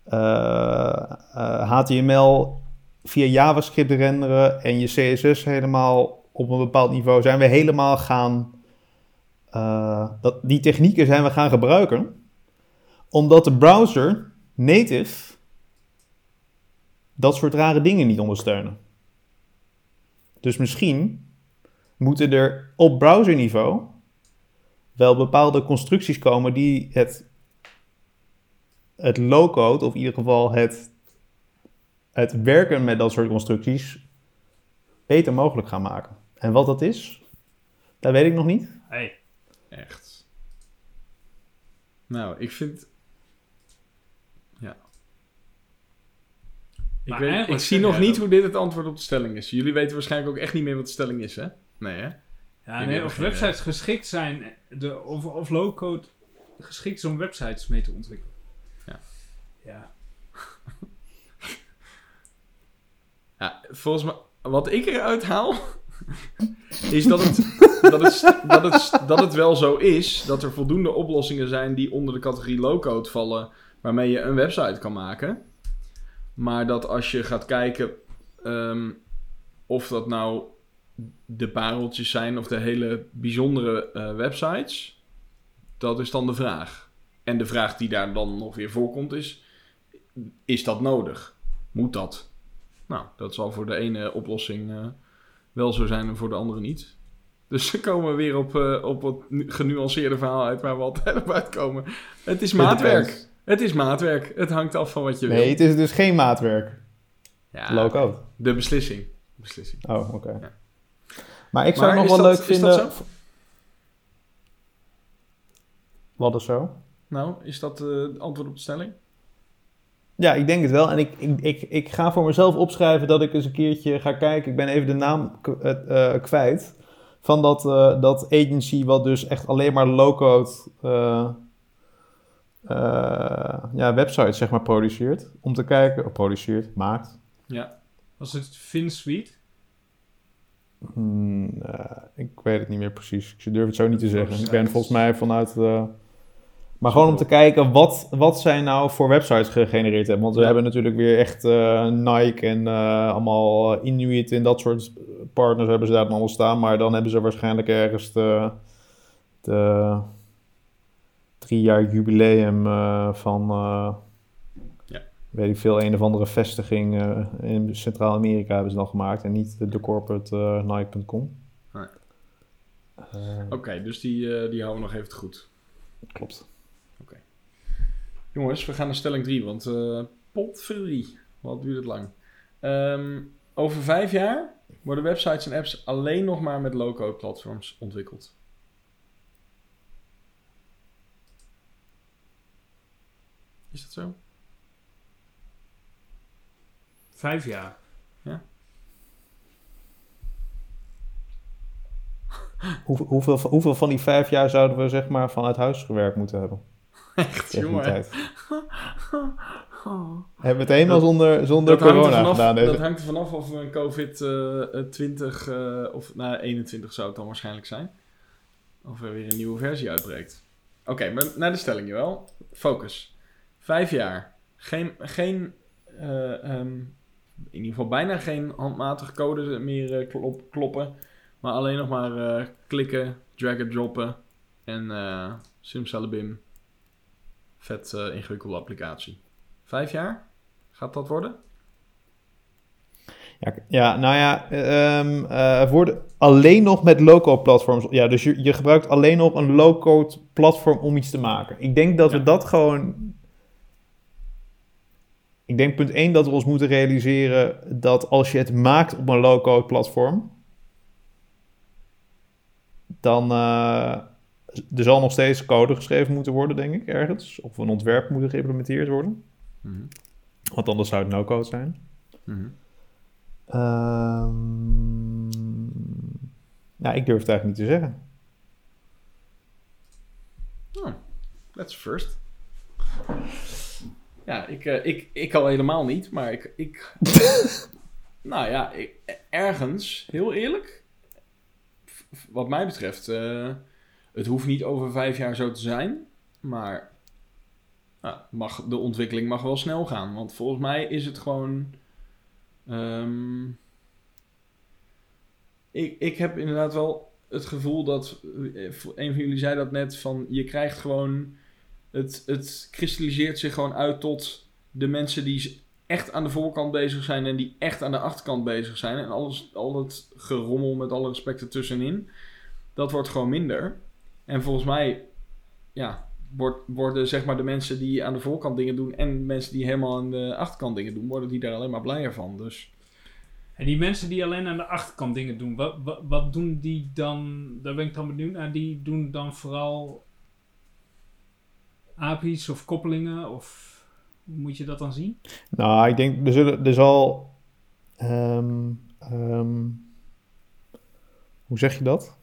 eh, eh, HTML via JavaScript renderen en je CSS helemaal op een bepaald niveau. Zijn we helemaal gaan, eh, dat, die technieken zijn we gaan gebruiken, omdat de browser native dat soort rare dingen niet ondersteunen. Dus misschien moeten er op browserniveau wel bepaalde constructies komen die het, het low-code, of in ieder geval het, het werken met dat soort constructies, beter mogelijk gaan maken. En wat dat is, dat weet ik nog niet. Hey, Echt. Nou, ik vind... Ja. Ik, weet, ik zie nog niet dat- hoe dit het antwoord op de stelling is. Jullie weten waarschijnlijk ook echt niet meer wat de stelling is, hè? Nee, hè? Ja, nee, of websites geschikt zijn, de, of, of low-code geschikt is om websites mee te ontwikkelen. Ja. Ja. Ja, volgens mij... Wat ik eruit haal... is dat het, dat, het, dat, het, dat het wel zo is... dat er voldoende oplossingen zijn... die onder de categorie low-code vallen... waarmee je een website kan maken. Maar dat als je gaat kijken... ehm, of dat nou de pareltjes zijn... of de hele bijzondere eh, websites... dat is dan de vraag. En de vraag die daar dan nog weer voorkomt is... is dat nodig? Moet dat? Nou, dat zal voor de ene oplossing eh, wel zo zijn en voor de andere niet. Dus dan komen we weer op, eh, op wat nu- genuanceerde verhaal uit waar we altijd op uitkomen. Het is maatwerk. Het is maatwerk. Het hangt af van wat je Nee, wil. het is dus geen maatwerk. Ja, Low-code. de beslissing. beslissing. Oh, oké. Ja. Maar ik zou Maar het nog wel dat- leuk is dat vinden... zo? Wat is zo? Nou, is dat eh, het antwoord op de stelling? Ja, ik denk het wel. En ik, ik, ik, ik ga voor mezelf opschrijven dat ik eens een keertje ga kijken. Ik ben even de naam eh, eh, kwijt. Van dat, dat agency wat dus echt alleen maar low-code eh, ja, websites zeg maar produceert. Om te kijken, of produceert, maakt. Ja. Was het FinSuite? Hmm, eh, ik weet het niet meer precies. Ik durf het zo niet te zeggen. Ik ben volgens mij vanuit... eh, maar gewoon om te kijken wat, wat zij nou voor websites gegenereerd hebben. Want we Ja. hebben natuurlijk weer echt eh, Nike en allemaal Inuit en dat soort partners hebben ze daar dan allemaal staan. Maar dan hebben ze waarschijnlijk ergens de, de drie jaar jubileum van. Weet ik veel, een of andere vestiging eh, in Centraal-Amerika hebben ze dan gemaakt. En niet de, de corporate eh, Nike.com. Nee. Eh, Oké, dus die, die houden we nog even goed. Klopt. Jongens, we gaan naar stelling 3, want eh potverdorie, wat duurt het lang. Ehm, over vijf jaar worden websites en apps alleen nog maar met low-code platforms ontwikkeld. Is dat zo? Vijf jaar. Hoeveel, hoeveel, hoeveel van die vijf jaar zouden we zeg maar vanuit huis gewerkt moeten hebben? Echt, jongen. tijd. Hebben we het helemaal zonder, zonder Dat er corona vanaf, gedaan? Deze. dat hangt er vanaf of we een COVID-20 eh, of nou, 21 zou het dan waarschijnlijk zijn. Of er weer een nieuwe versie uitbreekt. Oké, maar naar de stelling wel. Focus. Vijf jaar. Geen, geen eh, ehm, in ieder geval bijna geen handmatige code meer eh, klop- kloppen. Maar alleen nog maar eh, klikken, drag en droppen. En eh simsalabim. Vet ingewikkelde applicatie. Vijf jaar? Gaat dat worden? Ja, ja, nou ja, eh, worden alleen nog met low-code platforms. Ja, dus je, je gebruikt alleen nog een low-code platform om iets te maken. Ik denk dat we dat gewoon. Ik denk punt 1 dat we ons moeten realiseren dat als je het maakt op een low-code platform, dan uh, er zal nog steeds code geschreven moeten worden, denk ik, ergens. Of een ontwerp moet geïmplementeerd worden. Mhm. Want anders zou het no-code zijn. Um, nou, ik durf het eigenlijk niet te zeggen. Oh, that's first. Ja, ik, uh, ik, ik al helemaal niet, maar ik... ik nou ja, ik, ergens, heel eerlijk, wat mij betreft, uh, het hoeft niet over vijf jaar zo te zijn, maar nou, mag, de ontwikkeling mag wel snel gaan. Want volgens mij is het gewoon... Um, ik, ik heb inderdaad wel het gevoel dat, een van jullie zei dat net, van je krijgt gewoon, het, het kristalliseert zich gewoon uit tot de mensen die echt aan de voorkant bezig zijn en die echt aan de achterkant bezig zijn. En alles, al het gerommel met alle respect ertussenin, dat wordt gewoon minder. En volgens mij, ja, worden zeg maar de mensen die aan de voorkant dingen doen en mensen die helemaal aan de achterkant dingen doen, worden die daar alleen maar blijer van. Dus... En die mensen die alleen aan de achterkant dingen doen, wat, wat, wat doen die dan? Daar ben ik dan benieuwd naar. Die doen dan vooral API's of koppelingen? Of hoe moet je dat dan zien? Nou, ik denk, er, zullen, er zal. Um, um, hoe zeg je dat?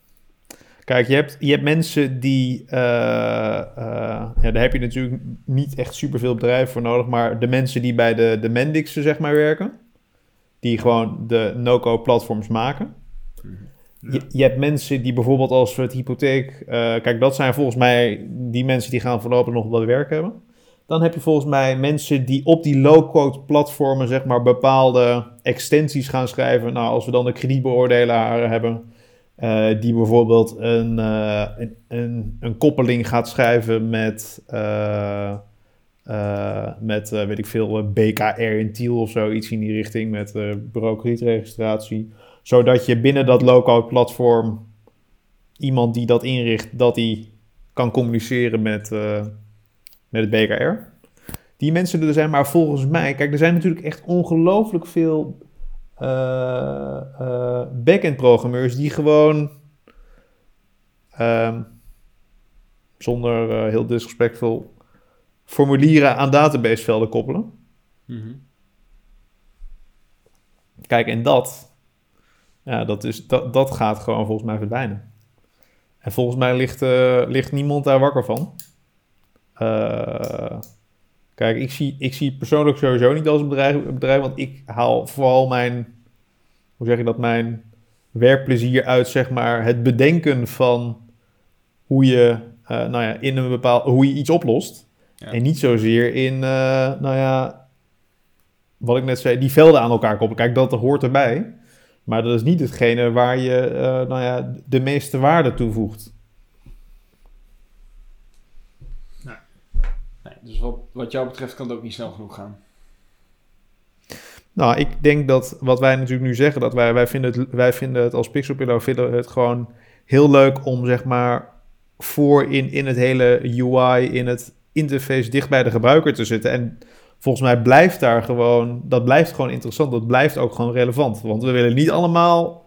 Kijk, je hebt, je hebt mensen die. Uh, uh, ja, daar heb je natuurlijk niet echt superveel bedrijven voor nodig. Maar de mensen die bij de, de Mendixen, zeg maar, werken. Die gewoon de no-code platforms maken. Ja. Je, je, hebt mensen die bijvoorbeeld als het hypotheek... Uh, kijk, dat zijn volgens mij die mensen die gaan voorlopig nog wat werk hebben. Dan heb je volgens mij mensen die op die low-code platformen... zeg maar bepaalde extensies gaan schrijven. Nou, als we dan de kredietbeoordelaar hebben... Uh, die bijvoorbeeld een, uh, een, een, een, koppeling gaat schrijven met... Uh, met, weet ik veel, BKR in Tiel of zo, iets in die richting, met uh, bureau kredietregistratie. Zodat je binnen dat low-code platform iemand die dat inricht, dat die kan communiceren met, uh, met het BKR. Die mensen er zijn, maar volgens mij, kijk, er zijn natuurlijk echt ongelooflijk veel uh, back-end programmeurs die gewoon, um, zonder heel disrespectvol, formulieren aan databasevelden koppelen. Mhm. Mm -hmm. Kijk, en dat, ja, dat, is, dat, dat gaat gewoon volgens mij verdwijnen. En volgens mij ligt, uh, ligt niemand daar wakker van. Uh, Kijk, ik zie, ik zie het persoonlijk sowieso niet als een bedrijf, bedrijf, want ik haal vooral mijn, hoe zeg je dat, mijn werkplezier uit, zeg maar, het bedenken van hoe je, eh, nou ja, in een bepaald, hoe je iets oplost. Ja. En niet zozeer in, eh, nou ja, wat ik net zei, die velden aan elkaar koppelen. Kijk, dat hoort erbij. Maar dat is niet hetgene waar je, eh, nou ja, de meeste waarde toevoegt. Nee, dus wat, wat jou betreft kan het ook niet snel genoeg gaan. Nou, ik denk dat wat wij natuurlijk nu zeggen, dat wij, wij, vinden, het, wij vinden het als Pixelpillow vinden het gewoon heel leuk om zeg maar voor in, in het hele UI, in het interface dicht bij de gebruiker te zitten. En volgens mij blijft daar gewoon, dat blijft gewoon interessant, dat blijft ook gewoon relevant. Want we willen niet allemaal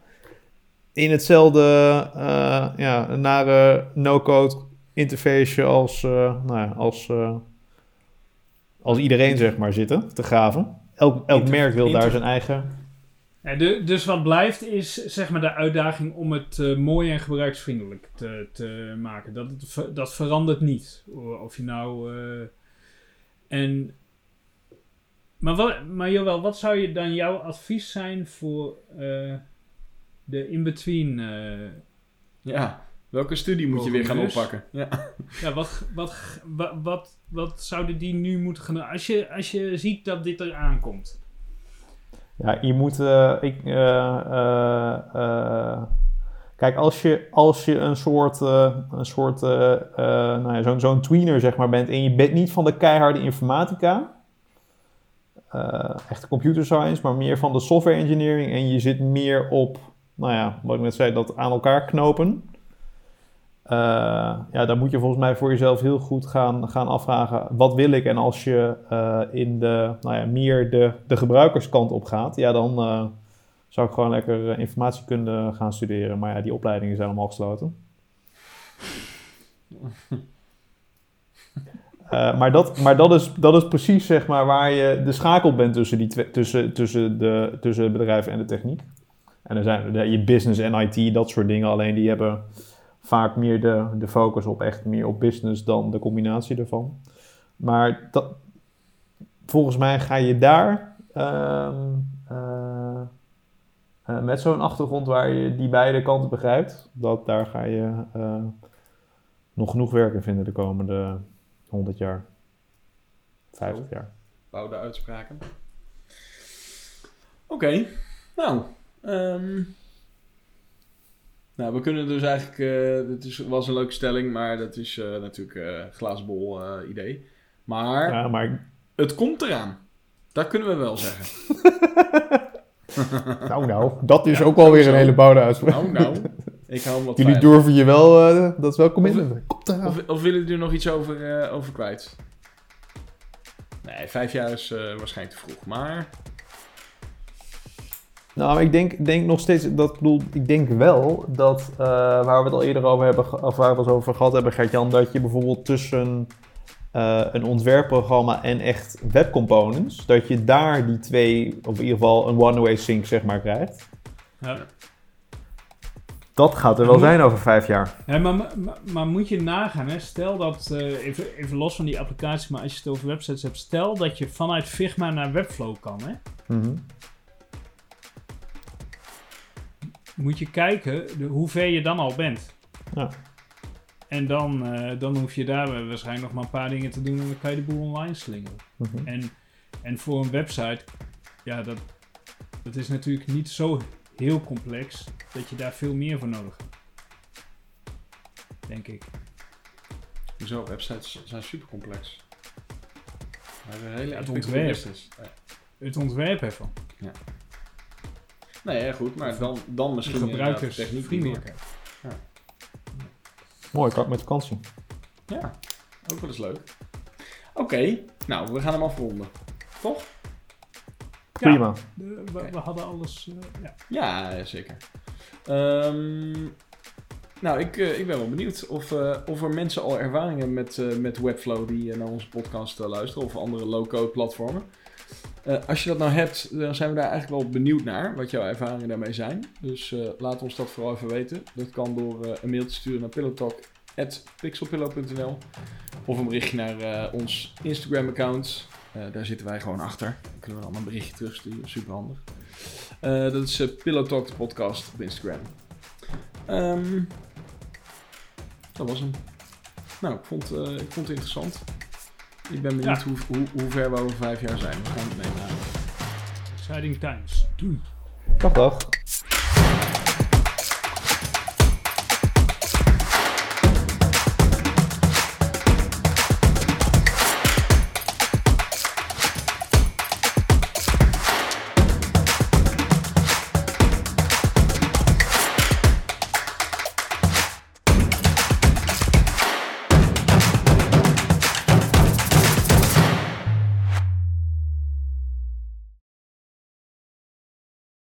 in hetzelfde eh, ja, nare no-code interface als, eh, nou ja, als, eh, als iedereen zeg maar zitten te graven. Elk, elk Inter- merk wil daar zijn eigen Ja, de- dus wat blijft is zeg maar de uitdaging om het mooi en gebruiksvriendelijk te, te maken. Dat, het ver- dat verandert niet. Of je nou. eh, en. Maar, wat, maar Joël, wat zou je dan jouw advies zijn voor eh, de in-between? eh, Ja, welke studie moet je weer gaan oppakken? Ja. ja, wat, wat, wat, wat, wat zouden die nu moeten gaan doen? Als je, als je ziet dat dit eraan komt. Ja, je moet. eh, ik, eh, eh, eh, kijk, als je, als je een soort, eh, een soort nou ja, zo'n zo'n tweener zeg maar, bent en je bent niet van de keiharde informatica, echt computer science, maar meer van de software engineering en je zit meer op, nou ja, wat ik net zei, dat aan elkaar knopen. Eh, ja, dan moet je volgens mij voor jezelf heel goed gaan, gaan afvragen, wat wil ik? En als je eh, in de, nou ja, meer de, de gebruikerskant op gaat, ja, dan eh, zou ik gewoon lekker eh, informatiekunde gaan studeren. Maar ja, die opleidingen zijn allemaal gesloten. Eh, maar dat, maar dat, is, dat is precies zeg maar, waar je de schakel bent tussen, die tussen, tussen, de, tussen het bedrijf en de techniek. En er zijn je business en IT, dat soort dingen. Alleen die hebben vaak meer de, de focus op echt meer op business dan de combinatie ervan. Maar dat, volgens mij ga je daar ehm, eh, eh, met zo'n achtergrond waar je die beide kanten begrijpt, dat daar ga je nog genoeg werk in vinden de komende 100 jaar, 50 jaar. Bouwde uitspraken. Oké, nou. ehm, nou, we kunnen dus eigenlijk. dit is, was een leuke stelling, maar dat is eh, natuurlijk eh glazen bol eh, idee. Maar Ja, maar het komt eraan. Dat kunnen we wel zeggen. nou, nou, dat is Ja, ook wel weer zo. een hele bouwde uitspraak. Nou, nou. Ik hou hem wat Jullie veilig. durven je wel, eh, dat is wel commitment. Of, of willen jullie er nog iets over, eh, over kwijt? Nee, vijf jaar is eh, waarschijnlijk te vroeg. Maar Nou, ik denk, denk nog steeds, dat ik bedoel, ik denk wel dat, eh, waar we het al eerder over hebben, of waar we het over gehad hebben, Gert-Jan, dat je bijvoorbeeld tussen eh, een ontwerpprogramma en echt webcomponents, dat je daar die twee, of in ieder geval een one-way sync, zeg maar, krijgt. Ja. Dat gaat er wel zijn over vijf jaar. Ja, maar, maar, maar moet je nagaan, hè? stel dat, eh, even, even los van die applicatie, maar als je het over websites hebt, stel dat je vanuit Figma naar Webflow kan. Hè? Mhm. Moet je kijken de, hoe ver je dan al bent. Ja. En dan, eh, dan hoef je daar eh, waarschijnlijk nog maar een paar dingen te doen en dan kan je de boel online slingeren. Mhm. En, en voor een website, ja, dat, dat is natuurlijk niet zo heel complex dat je daar veel meer voor nodig hebt. Denk ik. Hoezo? Websites zijn super complex. Hele Ja, het ontwerp. business. Nee. Het ontwerp ervan. Nee, ja, goed, maar dan, dan misschien die meer. gebruikersvriendelijkheid. Mooi, kan ik met vakantie. Ja, ook wel eens leuk. Oké, nou, we gaan hem afronden. Toch? Prima. De- we, we hadden alles. eh, ja. Ja, zeker. Ehm, nou, ik, eh, ik ben wel benieuwd of, eh, of er mensen al ervaring hebben met, eh, met Webflow die naar onze podcast luisteren of andere low-code platformen. Eh, als je dat nou hebt, dan zijn we daar eigenlijk wel benieuwd naar wat jouw ervaringen daarmee zijn. Dus eh, laat ons dat vooral even weten. Dat kan door eh, een mail te sturen naar pixelpillow.nl. Of een berichtje naar eh, ons Instagram-account. Eh, daar zitten wij gewoon achter. Dan kunnen we dan een berichtje terugsturen. Super handig. dat is uh, Pillow Talk, de podcast op Instagram. Ehm, dat was hem. Nou, ik vond, eh, ik vond het interessant. Ik ben benieuwd Ja. hoe, hoe, hoe ver we over vijf jaar zijn. We gaan het meemaken. Exciting times. Doei. Dag, dag.